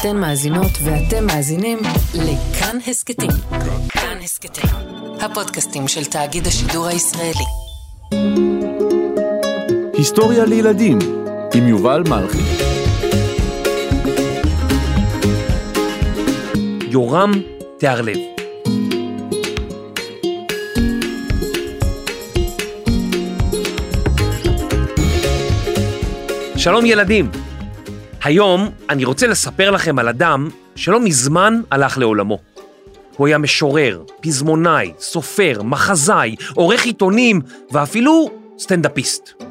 אתן מאזינות ואתם מאזינים לכאן הסכתים. כאן הסכתים, הפודקאסטים של תאגיד השידור הישראלי. היסטוריה לילדים עם יובל מלכי. יורם תיארלב. שלום ילדים, היום אני רוצה לספר לכם על אדם שלא מזמן הלך לעולמו. הוא היה משורר, פזמונאי, סופר, מחזאי, עורך עיתונים ואפילו סטנדאפיסט.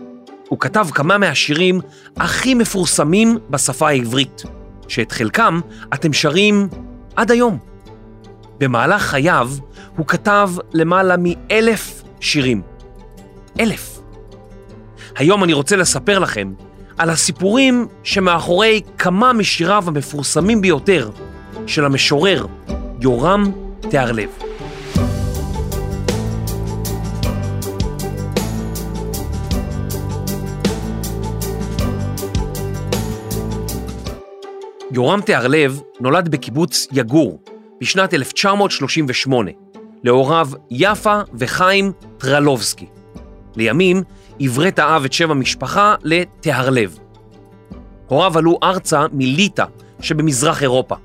הוא כתב כמה מהשירים הכי מפורסמים בשפה העברית, שאת חלקם אתם שרים עד היום. במהלך חייו הוא כתב למעלה מאלף שירים. אלף. היום אני רוצה לספר לכם על הסיפורים שמאחורי כמה משיריו המפורסמים ביותר של המשורר יורם תיארלב. יורם תיארלב נולד בקיבוץ יגור בשנת 1938 להוריו יפה וחיים טרלובסקי. לימים עברת האב את שם המשפחה לתיארלב. הוריו עלו ארצה מליטא שבמזרח אירופה.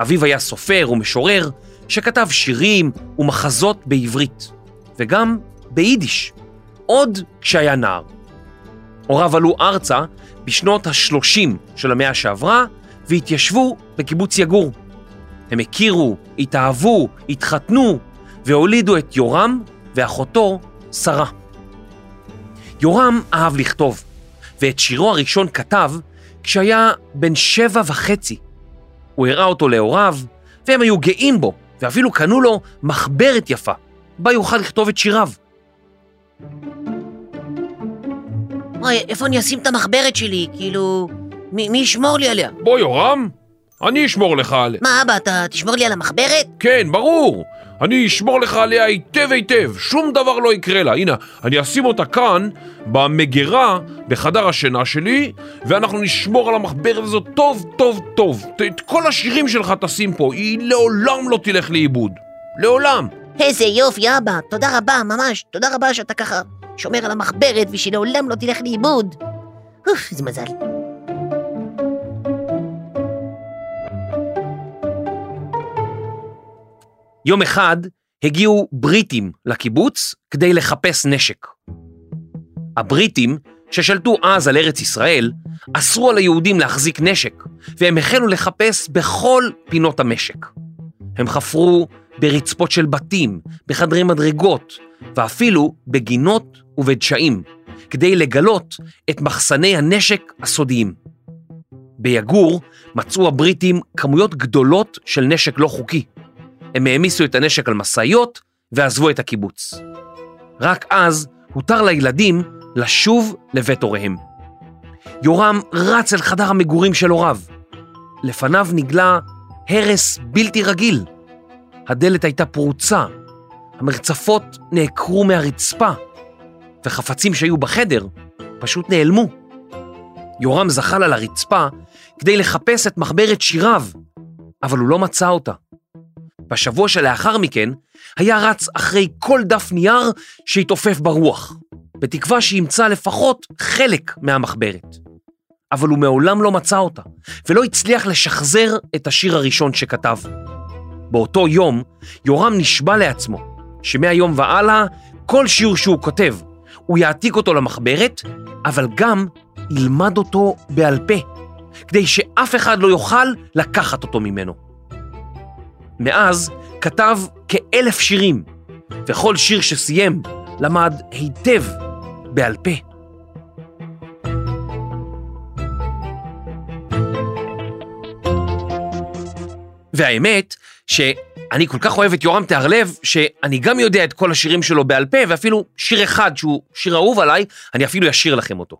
אביו היה סופר ומשורר שכתב שירים ומחזות בעברית, וגם ביידיש, עוד כשהיה נער. הוריו עלו ארצה בשנות ה-30 של המאה שעברה והתיישבו בקיבוץ יגור. הם הכירו, התאהבו, התחתנו והולידו את יורם ואחותו שרה. יורם אהב לכתוב, ואת שירו הראשון כתב כשהיה בן שבע וחצי. הוא הראה אותו להוריו, והם היו גאים בו, ואפילו קנו לו מחברת יפה, בה יוכל לכתוב את שיריו. וואי, איפה אני אשים את המחברת שלי? כאילו, מי, מי ישמור לי עליה? בוא, יורם, אני אשמור לך עליה. מה, אבא, אתה תשמור לי על המחברת? כן, ברור. אני אשמור לך עליה היטב היטב, שום דבר לא יקרה לה. הנה, אני אשים אותה כאן, במגירה, בחדר השינה שלי, ואנחנו נשמור על המחברת הזאת טוב, טוב, טוב. את כל השירים שלך תשים פה, היא לעולם לא תלך לאיבוד. לעולם. איזה יופי, אבא, תודה רבה, ממש, תודה רבה שאתה ככה שומר על המחברת ושהיא לעולם לא תלך לאיבוד. אוף, איזה מזל. יום אחד הגיעו בריטים לקיבוץ כדי לחפש נשק. הבריטים, ששלטו אז על ארץ ישראל, אסרו על היהודים להחזיק נשק, והם החלו לחפש בכל פינות המשק. הם חפרו ברצפות של בתים, בחדרי מדרגות, ואפילו בגינות ובדשאים, כדי לגלות את מחסני הנשק הסודיים. ביגור מצאו הבריטים כמויות גדולות של נשק לא חוקי. הם העמיסו את הנשק על משאיות ועזבו את הקיבוץ. רק אז הותר לילדים לשוב לבית הוריהם. יורם רץ אל חדר המגורים של הוריו. לפניו נגלה הרס בלתי רגיל. הדלת הייתה פרוצה, המרצפות נעקרו מהרצפה, וחפצים שהיו בחדר פשוט נעלמו. יורם זחל על הרצפה כדי לחפש את מחברת שיריו, אבל הוא לא מצא אותה. בשבוע שלאחר מכן היה רץ אחרי כל דף נייר שהתעופף ברוח, בתקווה שימצא לפחות חלק מהמחברת. אבל הוא מעולם לא מצא אותה, ולא הצליח לשחזר את השיר הראשון שכתב. באותו יום, יורם נשבע לעצמו שמהיום והלאה, כל שיר שהוא כותב, הוא יעתיק אותו למחברת, אבל גם ילמד אותו בעל פה, כדי שאף אחד לא יוכל לקחת אותו ממנו. מאז כתב כאלף שירים, וכל שיר שסיים למד היטב בעל פה. והאמת שאני כל כך אוהב את יורם תיארלב, שאני גם יודע את כל השירים שלו בעל פה, ואפילו שיר אחד שהוא שיר אהוב עליי, אני אפילו אשיר לכם אותו.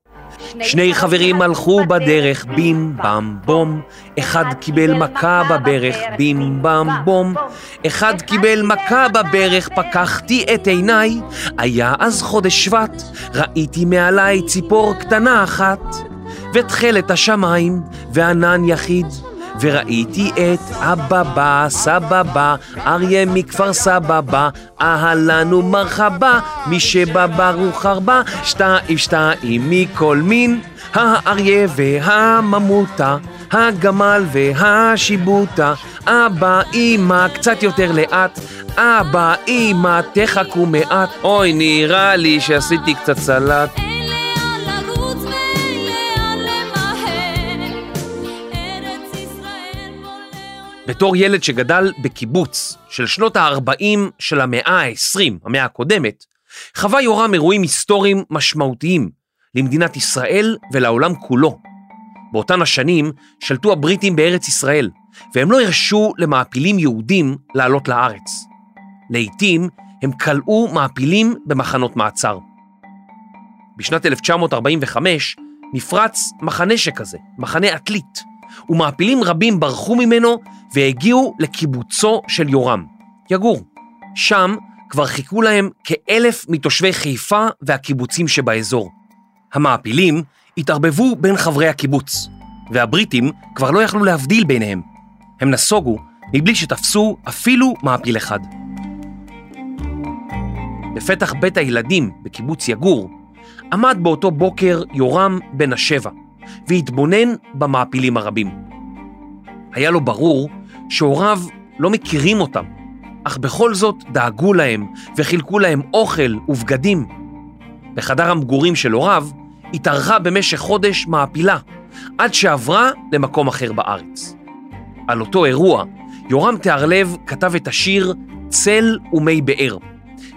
שני חברים הלכו בדרך, בים במ בום, אחד קיבל מכה בברך, בים במ בום, אחד קיבל מכה בברך, פקחתי את עיניי, היה אז חודש שבט, ראיתי מעליי ציפור קטנה אחת, ותכלת השמיים, וענן יחיד, וראיתי את אבא סבבה, אריה מכפר סבבה, אהלן ומרחבה, מי שבא ברוך הרבה, שתיים שתיים מכל מין, האריה והממותה, הגמל והשיבוטה, אבא, אמא, קצת יותר לאט, אבא, אמא, תחכו מעט, אוי, נראה לי שעשיתי קצת סלט. בתור ילד שגדל בקיבוץ של שנות ה-40 של המאה ה-20, המאה הקודמת, חווה יורם אירועים היסטוריים משמעותיים למדינת ישראל ולעולם כולו. באותן השנים שלטו הבריטים בארץ ישראל, והם לא הרשו למעפילים יהודים לעלות לארץ. לעתים הם כלאו מעפילים במחנות מעצר. בשנת 1945 נפרץ מחנה שכזה, מחנה עתלית, ומעפילים רבים ברחו ממנו והגיעו לקיבוצו של יורם, יגור. שם כבר חיכו להם כאלף מתושבי חיפה והקיבוצים שבאזור. המעפילים התערבבו בין חברי הקיבוץ, והבריטים כבר לא יכלו להבדיל ביניהם. הם נסוגו מבלי שתפסו אפילו מעפיל אחד. בפתח בית הילדים בקיבוץ יגור, עמד באותו בוקר יורם בן השבע, והתבונן במעפילים הרבים. היה לו ברור שהוריו לא מכירים אותם, אך בכל זאת דאגו להם וחילקו להם אוכל ובגדים. בחדר המגורים של הוריו התארחה במשך חודש מעפילה, עד שעברה למקום אחר בארץ. על אותו אירוע, יורם תיארלב כתב את השיר "צל ומי באר",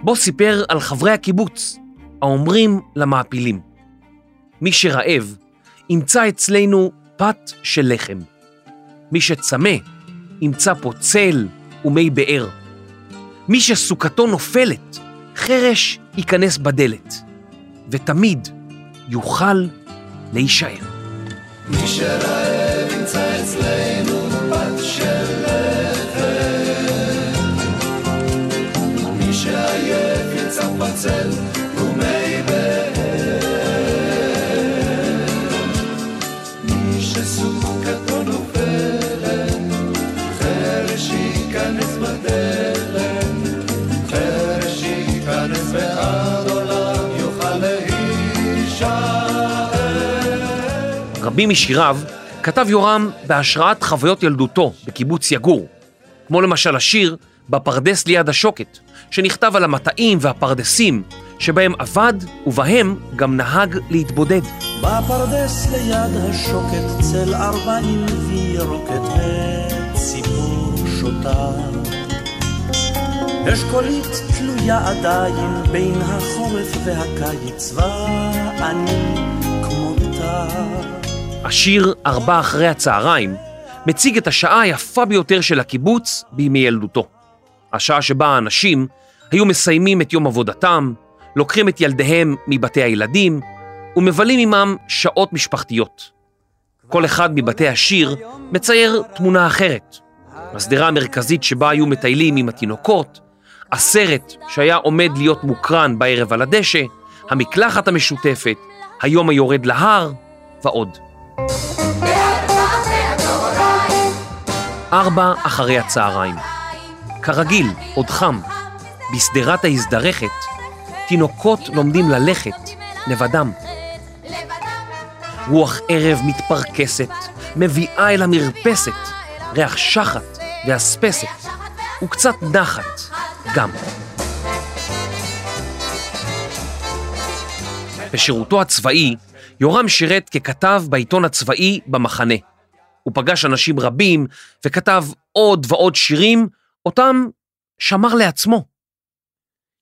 בו סיפר על חברי הקיבוץ, האומרים למעפילים: מי שרעב, ימצא אצלנו פת של לחם. מי שצמא, ימצא פה צל ומי באר. מי שסוכתו נופלת, חרש ייכנס בדלת, ותמיד יוכל להישאר. רבים משיריו כתב יורם בהשראת חוויות ילדותו בקיבוץ יגור, כמו למשל השיר "בפרדס ליד השוקת", שנכתב על המטעים והפרדסים שבהם עבד ובהם גם נהג להתבודד. בפרדס ליד השוקת צל ארבעים וירוקת וציפור שותה. אשכולית תלויה עדיין בין החורף והקיץ ואני כמותה. השיר "ארבע אחרי הצהריים" מציג את השעה היפה ביותר של הקיבוץ בימי ילדותו. השעה שבה האנשים היו מסיימים את יום עבודתם, לוקחים את ילדיהם מבתי הילדים ומבלים עמם שעות משפחתיות. כל אחד מבתי השיר מצייר תמונה אחרת. השדרה המרכזית שבה היו מטיילים עם התינוקות, הסרט שהיה עומד להיות מוקרן בערב על הדשא, המקלחת המשותפת, היום היורד להר ועוד. ארבע אחרי הצהריים. כרגיל, עוד חם. בשדרת ההזדרכת, תינוקות לומדים ללכת לבדם. רוח ערב מתפרקסת, מביאה אל המרפסת ריח שחת ואספסת, וקצת נחת גם. בשירותו הצבאי, יורם שירת ככתב בעיתון הצבאי במחנה. הוא פגש אנשים רבים וכתב עוד ועוד שירים, אותם שמר לעצמו.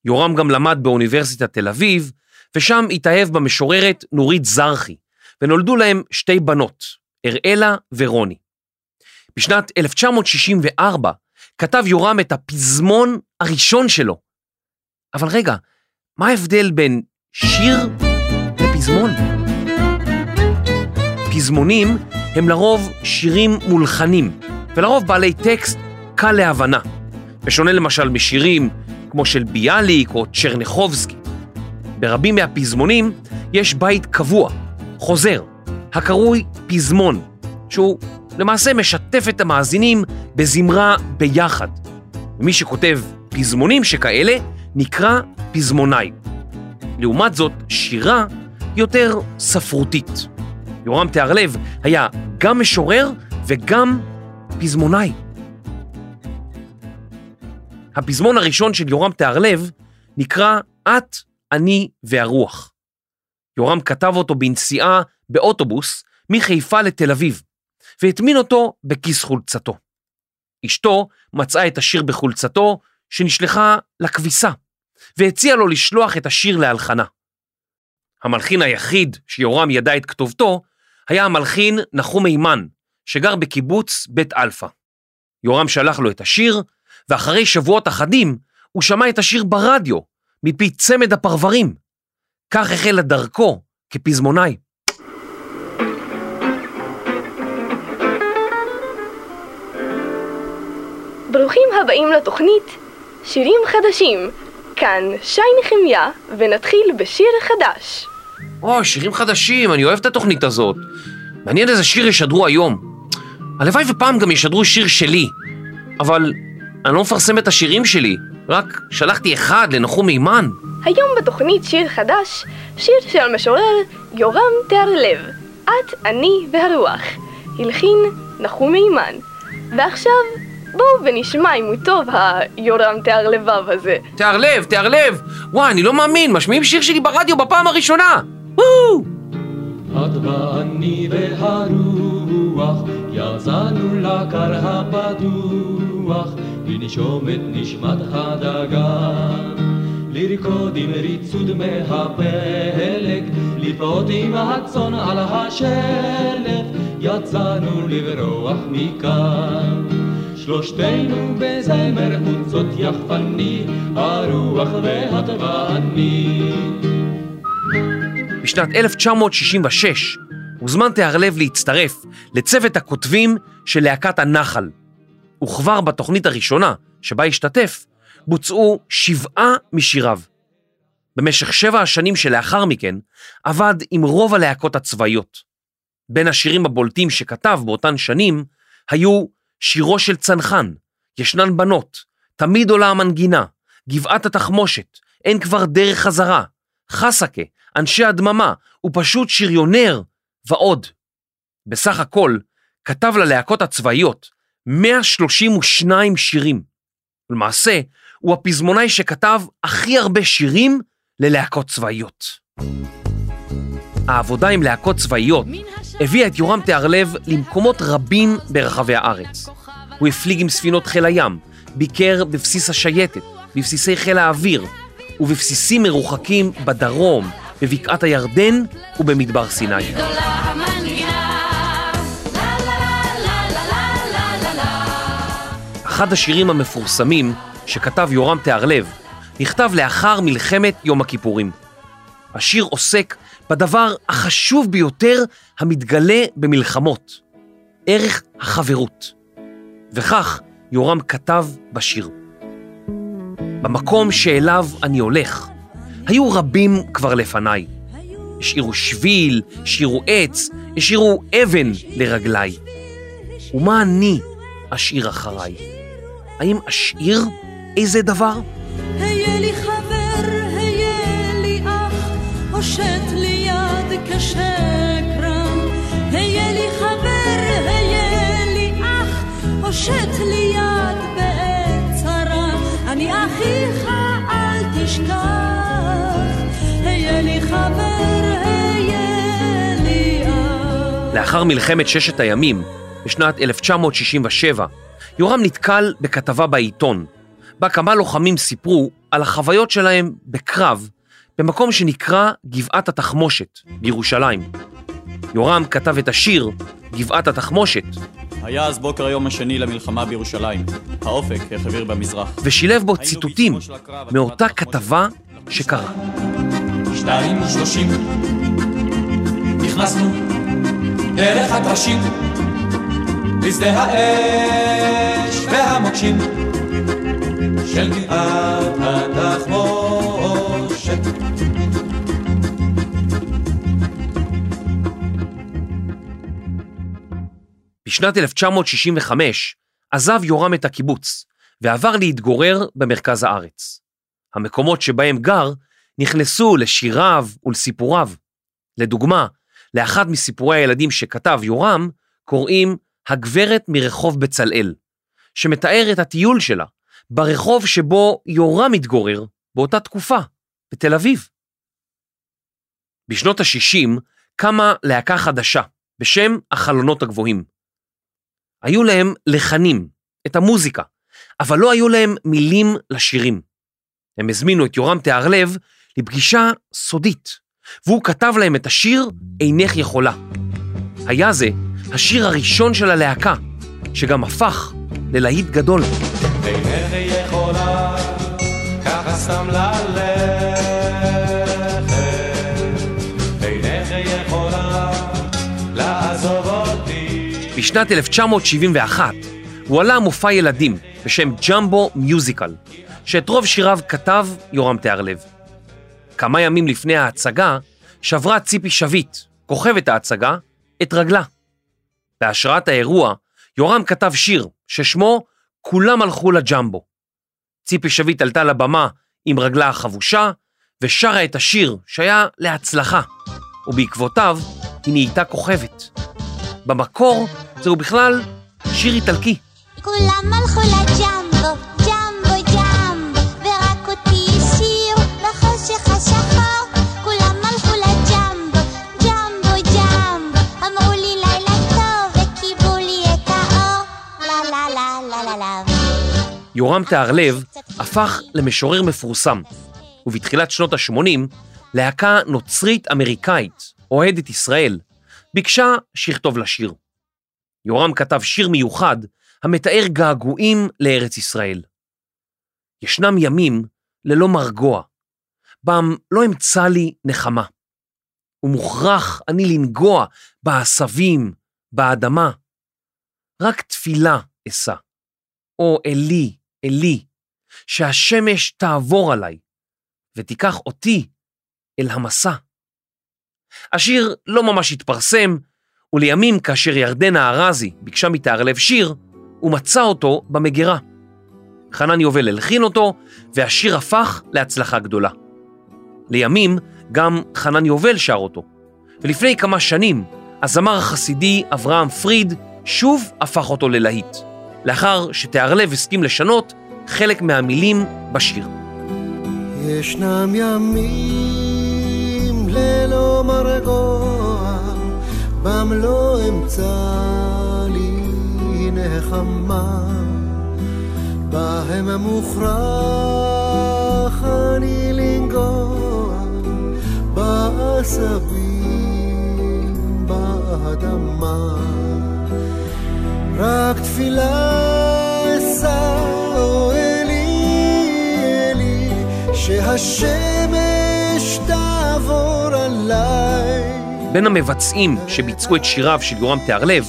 יורם גם למד באוניברסיטת תל אביב, ושם התאהב במשוררת נורית זרחי, ונולדו להם שתי בנות, אראלה ורוני. בשנת 1964 כתב יורם את הפזמון הראשון שלו. אבל רגע, מה ההבדל בין שיר לפזמון? פזמונים הם לרוב שירים מולחנים, ולרוב בעלי טקסט קל להבנה, בשונה למשל משירים כמו של ביאליק או צ'רניחובסקי. ברבים מהפזמונים יש בית קבוע, חוזר, הקרוי פזמון, שהוא למעשה משתף את המאזינים בזמרה ביחד. ומי שכותב פזמונים שכאלה נקרא פזמונאי. לעומת זאת, שירה יותר ספרותית. יורם תיארלב היה גם משורר וגם פזמונאי. הפזמון הראשון של יורם תיארלב נקרא "את, אני והרוח". יורם כתב אותו בנסיעה באוטובוס מחיפה לתל אביב, והטמין אותו בכיס חולצתו. אשתו מצאה את השיר בחולצתו, שנשלחה לכביסה, והציעה לו לשלוח את השיר להלחנה. המלחין היחיד שיורם ידע את כתובתו, היה המלחין נחום מימן, שגר בקיבוץ בית אלפא. יורם שלח לו את השיר, ואחרי שבועות אחדים הוא שמע את השיר ברדיו, מפי צמד הפרברים. כך החלה דרכו כפזמונאי. ברוכים הבאים לתוכנית שירים חדשים. כאן שי נחמיה, ונתחיל בשיר חדש. או, שירים חדשים, אני אוהב את התוכנית הזאת. מעניין איזה שיר ישדרו היום. הלוואי ופעם גם ישדרו שיר שלי. אבל אני לא מפרסם את השירים שלי, רק שלחתי אחד לנחום מימן. היום בתוכנית שיר חדש, שיר של המשורר יורם תיארלב, את, אני והרוח. הלחין נחום מימן. ועכשיו, בואו ונשמע אם הוא טוב, היורם תיארלבב הזה. תיארלב, תיארלב! וואי, אני לא מאמין, משמיעים שיר שלי ברדיו בפעם הראשונה! את ואני והרוח יצאנו לקר הפתוח לנשום את נשמת הדגן לרקוד עם ריצוד מהפלג לפעוט עם הצאן על השלף יצאנו לברוח מכאן שלושתנו בזמר חוצות יחפני הרוח ואת ואני בשנת 1966 הוזמן תיארלב להצטרף לצוות הכותבים של להקת הנחל. וכבר בתוכנית הראשונה, שבה השתתף, בוצעו שבעה משיריו. במשך שבע השנים שלאחר מכן, עבד עם רוב הלהקות הצבאיות. בין השירים הבולטים שכתב באותן שנים, היו שירו של צנחן, ישנן בנות, תמיד עולה המנגינה, גבעת התחמושת, אין כבר דרך חזרה, חסקה, אנשי הדממה, ופשוט שריונר, ועוד. בסך הכל, כתב ללהקות הצבאיות 132 שירים. למעשה, הוא הפזמונאי שכתב הכי הרבה שירים ללהקות צבאיות. העבודה עם להקות צבאיות הביאה את יורם תיארלב למקומות רבים ברחבי הארץ. הוא הפליג עם ספינות חיל הים, ביקר בבסיס השייטת, בבסיסי חיל האוויר, ובבסיסים מרוחקים בדרום, בבקעת הירדן ובמדבר סיני. אחד השירים המפורסמים שכתב יורם תיארלב נכתב לאחר מלחמת יום הכיפורים. השיר עוסק בדבר החשוב ביותר המתגלה במלחמות, ערך החברות. וכך יורם כתב בשיר. במקום שאליו אני הולך, היו רבים כבר לפניי. השאירו שביל, השאירו עץ, השאירו אבן לרגליי. ומה אני אשאיר אחריי? האם אשאיר איזה דבר? היה לי חבר, היה לי אח, הושט לי יד כשקרם. היה לי חבר, היה לי אח, הושט לי יד בעת צרה. אני אחיך, לאחר מלחמת ששת הימים, בשנת 1967, יורם נתקל בכתבה בעיתון, בה כמה לוחמים סיפרו על החוויות שלהם בקרב במקום שנקרא גבעת התחמושת בירושלים. יורם כתב את השיר גבעת התחמושת, היה אז בוקר היום השני למלחמה בירושלים. האופק החביר במזרח. ושילב בו ציטוטים מאותה כתבה שקרה. שתיים ושלושים נכנסנו דרך הקרשים לשדה האש והמוקשים של גבעת התחמושת בשנת 1965 עזב יורם את הקיבוץ ועבר להתגורר במרכז הארץ. המקומות שבהם גר נכנסו לשיריו ולסיפוריו. לדוגמה, לאחד מסיפורי הילדים שכתב יורם קוראים הגברת מרחוב בצלאל, שמתאר את הטיול שלה ברחוב שבו יורם התגורר באותה תקופה, בתל אביב. בשנות ה-60 קמה להקה חדשה בשם החלונות הגבוהים. היו להם לחנים, את המוזיקה, אבל לא היו להם מילים לשירים. הם הזמינו את יורם תיארלב לפגישה סודית, והוא כתב להם את השיר "אינך יכולה". היה זה השיר הראשון של הלהקה, שגם הפך ללהיט גדול. אינך יכולה ככה סתם ללכת בשנת 1971 הוא עלה מופע ילדים בשם ג'מבו מיוזיקל, שאת רוב שיריו כתב יורם תיארלב. כמה ימים לפני ההצגה שברה ציפי שביט, כוכבת ההצגה, את רגלה. בהשראת האירוע, יורם כתב שיר ששמו "כולם הלכו לג'מבו". ציפי שביט עלתה לבמה עם רגלה החבושה ושרה את השיר שהיה להצלחה, ובעקבותיו היא נהייתה כוכבת. במקור זהו בכלל שיר איטלקי. כולם הלכו לג'מבו, ג'מבו ג'מבו, ורק אותי השאירו בחושך השחור. כולם הלכו לג'מבו, ג'מבו ג'מבו, אמרו לי לילה טוב וכיבו לי את האור. לה לה לה לה לה לה. יורם תיארלב הפך למשורר מפורסם, ובתחילת שנות ה-80 להקה נוצרית אמריקאית, אוהדת ישראל, ביקשה שיכתוב לה שיר. יורם כתב שיר מיוחד המתאר געגועים לארץ ישראל. ישנם ימים ללא מרגוע, בם לא אמצא לי נחמה. ומוכרח אני לנגוע בעשבים, באדמה. רק תפילה אשא. או אלי, אלי, שהשמש תעבור עליי, ותיקח אותי אל המסע. השיר לא ממש התפרסם, ולימים כאשר ירדנה ארזי ביקשה מתיארלב שיר, הוא מצא אותו במגירה. חנן יובל הלחין אותו, והשיר הפך להצלחה גדולה. לימים גם חנן יובל שר אותו, ולפני כמה שנים הזמר החסידי אברהם פריד שוב הפך אותו ללהיט, לאחר שתיארלב הסכים לשנות חלק מהמילים בשיר. ישנם ימים ללא מרגוע, בם לא אמצא לי נחמה, בהם מוכרח אני לנגוע, בעשבים, באדמה. רק תפילה אשא, או אלי, אלי, שהשמש תעבור עליי. בין המבצעים שביצעו את שיריו של יורם תיארלב,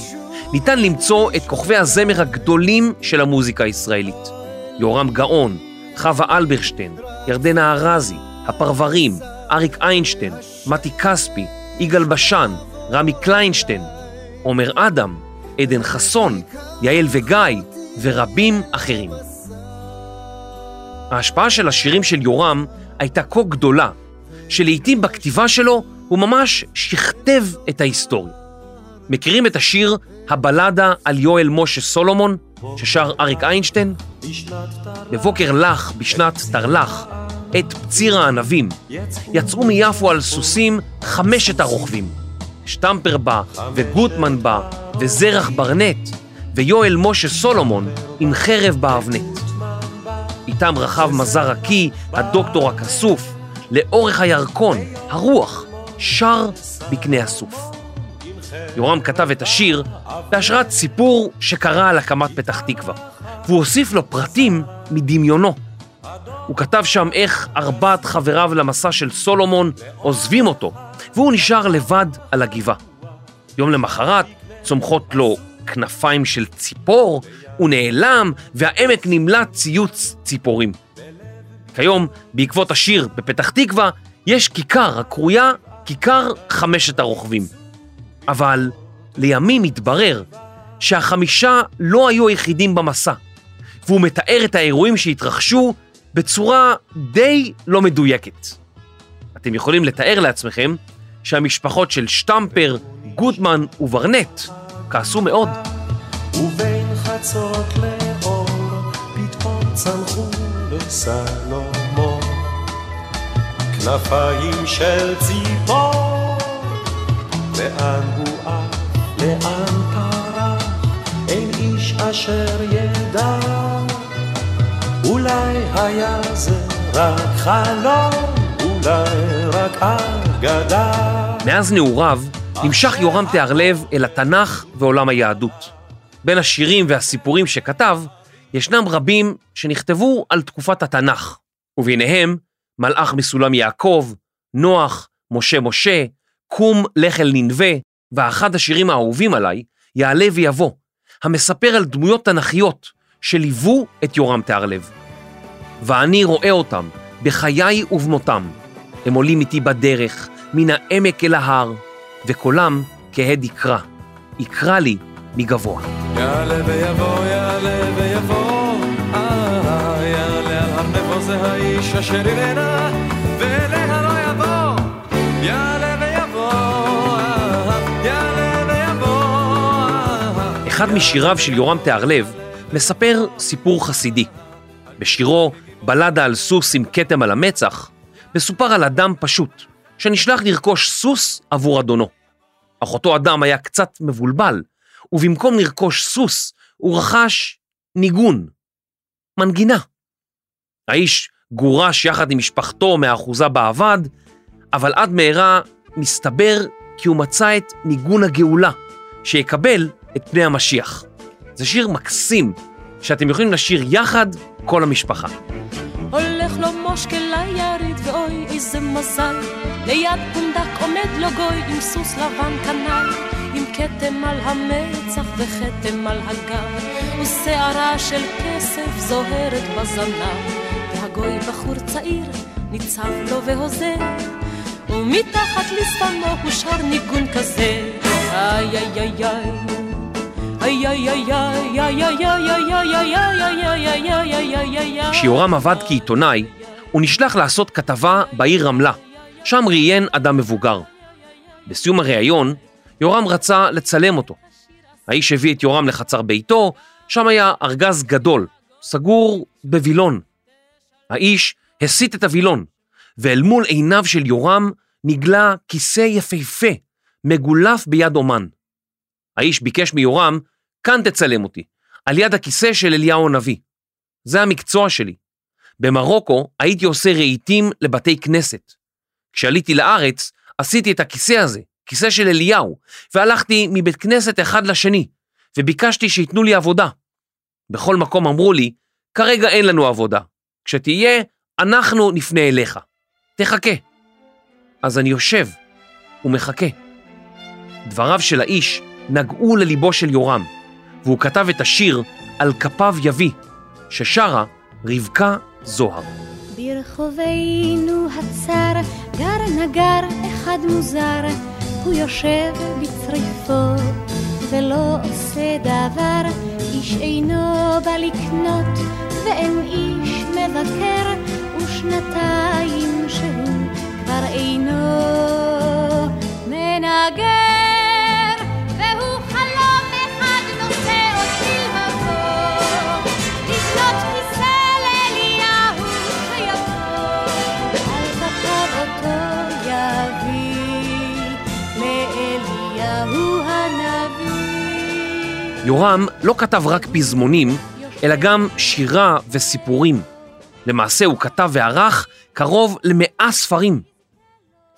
ניתן למצוא את כוכבי הזמר הגדולים של המוזיקה הישראלית. יורם גאון, חווה אלברשטיין, ירדנה ארזי, הפרברים, אריק איינשטיין, מתי כספי, יגאל בשן, רמי קליינשטיין, עומר אדם, עדן חסון, יעל וגיא ורבים אחרים. ההשפעה של השירים של יורם הייתה כה גדולה, שלעיתים בכתיבה שלו הוא ממש שכתב את ההיסטוריה. מכירים את השיר הבלדה על יואל משה סולומון, ששר אריק איינשטיין? בבוקר לח בשנת תרל"ח, את פציר הענבים, יצאו מיפו על סוסים חמשת הרוכבים. שטמפר בא, וגוטמן בא, וזרח ברנט, ויואל משה סולומון עם חרב באבנט. איתם רכב מזר הקי, הדוקטור הכסוף, לאורך הירקון, הרוח, שר בקנה הסוף. יורם כתב את השיר בהשראת סיפור שקרה על הקמת פתח תקווה, והוא הוסיף לו פרטים מדמיונו. הוא כתב שם איך ארבעת חבריו למסע של סולומון עוזבים אותו, והוא נשאר לבד על הגבעה. יום למחרת צומחות לו כנפיים של ציפור, הוא נעלם, והעמק נמלא ציוץ ציפורים. כיום, בעקבות השיר בפתח תקווה, יש כיכר הקרויה כיכר חמשת הרוכבים. אבל לימים התברר שהחמישה לא היו היחידים במסע, והוא מתאר את האירועים שהתרחשו בצורה די לא מדויקת. אתם יכולים לתאר לעצמכם שהמשפחות של שטמפר, גוטמן וברנט כעסו מאוד. ובין חצות לאור פתאום צנחו לסלומון כנפיים של ציפור לאן הוא עף, לאן פרח אין איש אשר ידע אולי היה זה רק חלום אולי רק אגדה מאז נעוריו נמשך יורם תיארלב אל התנ"ך ועולם היהדות. בין השירים והסיפורים שכתב, ישנם רבים שנכתבו על תקופת התנ"ך, וביניהם מלאך מסולם יעקב, נוח, משה משה, קום לך אל ננבה, ואחד השירים האהובים עליי, יעלה ויבוא, המספר על דמויות תנ"כיות שליוו את יורם תיארלב. ואני רואה אותם בחיי ובמותם. הם עולים איתי בדרך, מן העמק אל ההר, וקולם כהד יקרא. יקרא לי מגבוה. יעלה ויבוא, יעלה ויבוא, אה, יעלה על הר נבו זה האיש אשר יראנה, ואליה לא יבוא, יעלה ויבוא, אה, יעלה ויבוא, אה. אחד משיריו של יורם תיארלב מספר סיפור חסידי. בשירו בלדה על סוס עם כתם על המצח, מסופר על אדם פשוט, שנשלח לרכוש סוס עבור אדונו. אך אותו אדם היה קצת מבולבל, ובמקום לרכוש סוס, הוא רכש ניגון, מנגינה. האיש גורש יחד עם משפחתו מהאחוזה בה עבד, אבל עד מהרה מסתבר כי הוא מצא את ניגון הגאולה, שיקבל את פני המשיח. זה שיר מקסים, שאתם יכולים לשיר יחד כל המשפחה. הולך לו מושקה ליריד ואוי איזה מזל ליד פונדק עומד לו גוי עם סוס לבן כנל עם כתם על המצח וכתם על הגב, ושערה של כסף זוהרת בזנב. והגוי בחור צעיר ניצב לו והוזר, ומתחת לשפמו הוא שר ניגון כזה. איי איי איי איי כשיורם עבד כעיתונאי, הוא נשלח לעשות כתבה בעיר רמלה, שם ראיין אדם מבוגר. בסיום הראיון, יורם רצה לצלם אותו. האיש הביא את יורם לחצר ביתו, שם היה ארגז גדול, סגור בווילון. האיש הסיט את הווילון, ואל מול עיניו של יורם נגלה כיסא יפהפה, מגולף ביד אומן. האיש ביקש מיורם, כאן תצלם אותי, על יד הכיסא של אליהו הנביא. זה המקצוע שלי. במרוקו הייתי עושה רהיטים לבתי כנסת. כשעליתי לארץ, עשיתי את הכיסא הזה, כיסא של אליהו, והלכתי מבית כנסת אחד לשני, וביקשתי שייתנו לי עבודה. בכל מקום אמרו לי, כרגע אין לנו עבודה. כשתהיה, אנחנו נפנה אליך. תחכה. אז אני יושב ומחכה. דבריו של האיש נגעו לליבו של יורם, והוא כתב את השיר "על כפיו יביא", ששרה רבקה זוהר. ברחובנו הצר גר נגר אחד מוזר, הוא יושב בצריפו ולא עושה דבר, איש אינו בא לקנות ואין איש מבקר, ושנתיים שהוא כבר אינו מנגר, יורם לא כתב רק פזמונים, אלא גם שירה וסיפורים. למעשה הוא כתב וערך קרוב למאה ספרים.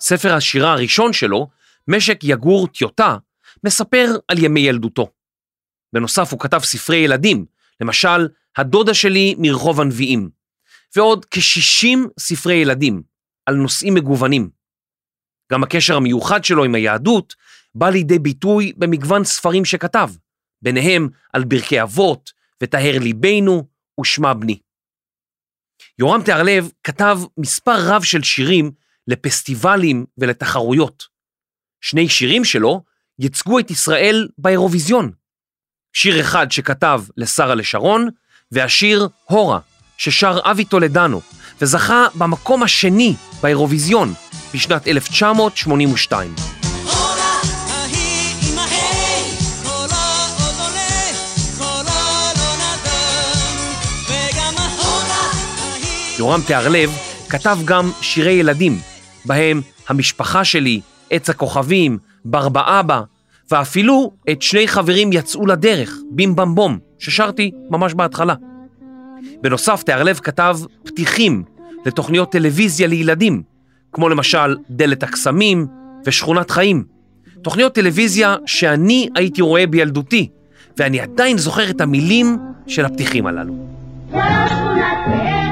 ספר השירה הראשון שלו, משק יגור טיוטה, מספר על ימי ילדותו. בנוסף הוא כתב ספרי ילדים, למשל, הדודה שלי מרחוב הנביאים, ועוד כ-60 ספרי ילדים על נושאים מגוונים. גם הקשר המיוחד שלו עם היהדות בא לידי ביטוי במגוון ספרים שכתב, ביניהם על ברכי אבות וטהר ליבנו ושמע בני. יורם תיארלב כתב מספר רב של שירים לפסטיבלים ולתחרויות. שני שירים שלו ייצגו את ישראל באירוויזיון. שיר אחד שכתב לשרה לשרון, והשיר הורה, ששר אבי טולדנו, וזכה במקום השני באירוויזיון בשנת 1982. יורם תיארלב כתב גם שירי ילדים, בהם המשפחה שלי, עץ הכוכבים, ברבא אבא, ואפילו את שני חברים יצאו לדרך, בים בום, ששרתי ממש בהתחלה. בנוסף, תיארלב כתב פתיחים לתוכניות טלוויזיה לילדים, כמו למשל דלת הקסמים ושכונת חיים. תוכניות טלוויזיה שאני הייתי רואה בילדותי, ואני עדיין זוכר את המילים של הפתיחים הללו. זו לא שכונת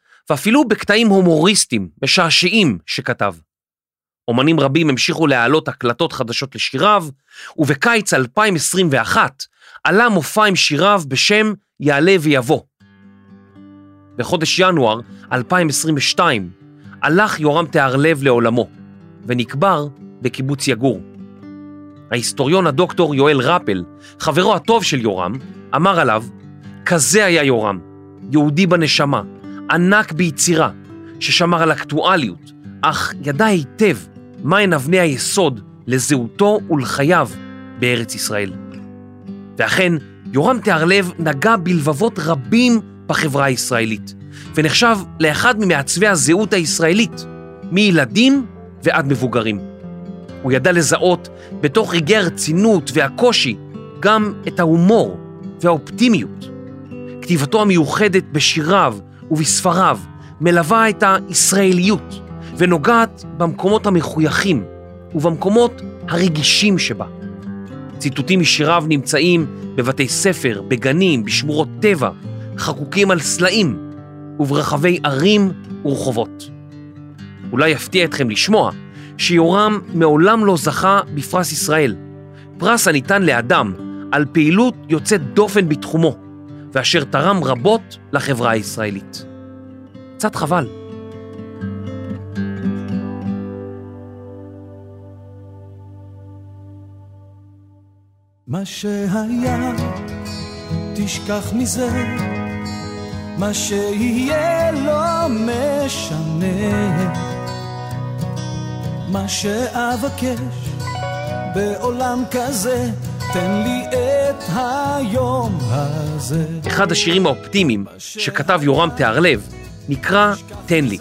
ואפילו בקטעים הומוריסטיים, משעשעים, שכתב. אומנים רבים המשיכו להעלות הקלטות חדשות לשיריו, ובקיץ 2021 עלה מופע עם שיריו בשם יעלה ויבוא. בחודש ינואר 2022 הלך יורם תיארלב לעולמו, ונקבר בקיבוץ יגור. ההיסטוריון הדוקטור יואל רפל, חברו הטוב של יורם, אמר עליו, כזה היה יורם, יהודי בנשמה, ענק ביצירה, ששמר על אקטואליות, אך ידע היטב מהן אבני היסוד לזהותו ולחייו בארץ ישראל. ואכן, יורם תיארלב נגע בלבבות רבים בחברה הישראלית, ונחשב לאחד ממעצבי הזהות הישראלית, מילדים ועד מבוגרים. הוא ידע לזהות בתוך רגעי הרצינות והקושי גם את ההומור והאופטימיות. כתיבתו המיוחדת בשיריו ובספריו מלווה את הישראליות ונוגעת במקומות המחויכים ובמקומות הרגישים שבה. ציטוטים משיריו נמצאים בבתי ספר, בגנים, בשמורות טבע, חקוקים על סלעים וברחבי ערים ורחובות. אולי יפתיע אתכם לשמוע שיורם מעולם לא זכה בפרס ישראל, פרס הניתן לאדם על פעילות יוצאת דופן בתחומו, ואשר תרם רבות לחברה הישראלית. קצת חבל. מה שהיה, תשכח מזה, מה שיהיה לא משנה. מה שאבקש בעולם כזה, תן לי את היום הזה. אחד השירים האופטימיים שכתב יורם תיארלב נקרא "תן לי".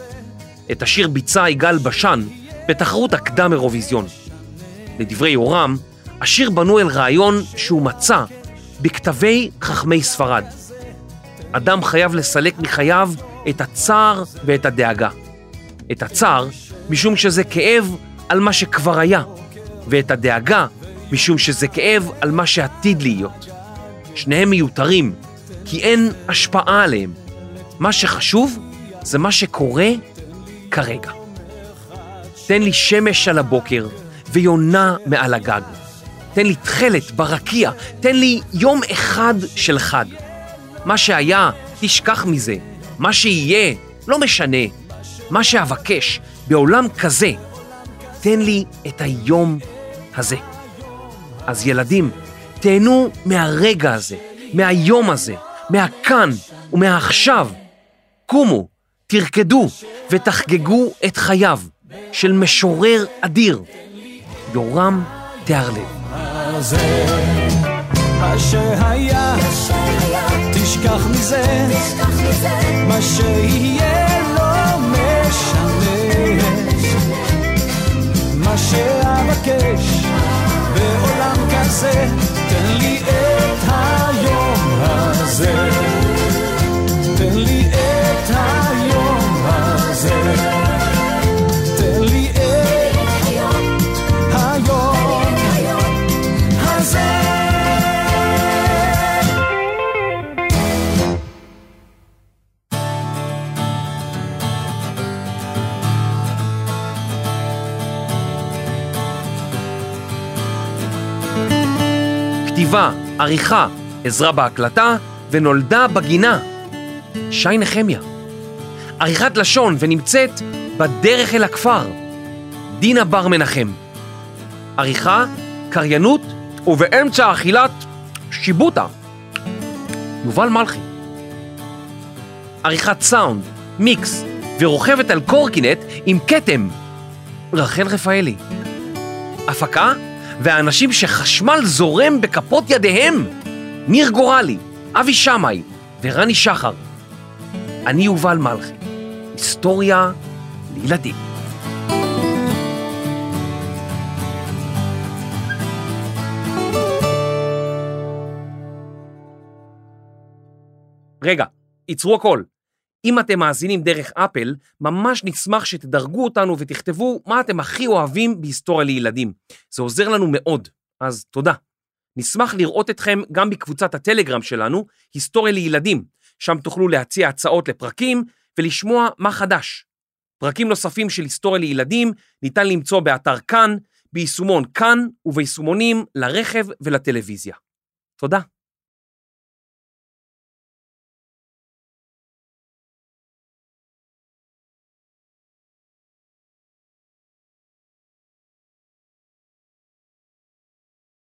את השיר ביצע יגאל בשן בתחרות הקדם אירוויזיון. לדברי יורם, השיר בנוי על רעיון שהוא מצא בכתבי חכמי ספרד. אדם חייב לסלק מחייו את הצער ואת הדאגה. את הצער משום שזה כאב על מה שכבר היה, ואת הדאגה משום שזה כאב על מה שעתיד להיות. שניהם מיותרים, כי אין השפעה עליהם. מה שחשוב זה מה שקורה כרגע. תן לי שמש על הבוקר ויונה מעל הגג. תן לי תכלת ברקיע, תן לי יום אחד של חג. מה שהיה, תשכח מזה. מה שיהיה, לא משנה. מה שאבקש בעולם כזה, תן לי את היום הזה. אז ילדים, תהנו מהרגע הזה, מהיום הזה, מהכאן ומהעכשיו. קומו, תרקדו ותחגגו את חייו של משורר אדיר, יורם תיארלב. הזה. מה שהיה, תשכח מזה, מה שיהיה לא משנה. מה שאבקש בעולם כזה, תן לי את כתיבה, עריכה, עזרה בהקלטה, ונולדה בגינה. שי נחמיה. עריכת לשון ונמצאת בדרך אל הכפר. דינה בר מנחם. עריכה, קריינות, ובאמצע אכילת שיבוטה. יובל מלכי. עריכת סאונד, מיקס, ורוכבת על קורקינט עם כתם. רחל רפאלי. הפקה, והאנשים שחשמל זורם בכפות ידיהם. ניר גורלי, אבי שמאי ורני שחר. אני יובל מלכי. היסטוריה לילדים. רגע, עצרו הכל. אם אתם מאזינים דרך אפל, ממש נשמח שתדרגו אותנו ותכתבו מה אתם הכי אוהבים בהיסטוריה לילדים. זה עוזר לנו מאוד, אז תודה. נשמח לראות אתכם גם בקבוצת הטלגרם שלנו, היסטוריה לילדים, שם תוכלו להציע הצעות לפרקים ולשמוע מה חדש. פרקים נוספים של היסטוריה לילדים ניתן למצוא באתר כאן, ביישומון כאן וביישומונים לרכב ולטלוויזיה. תודה.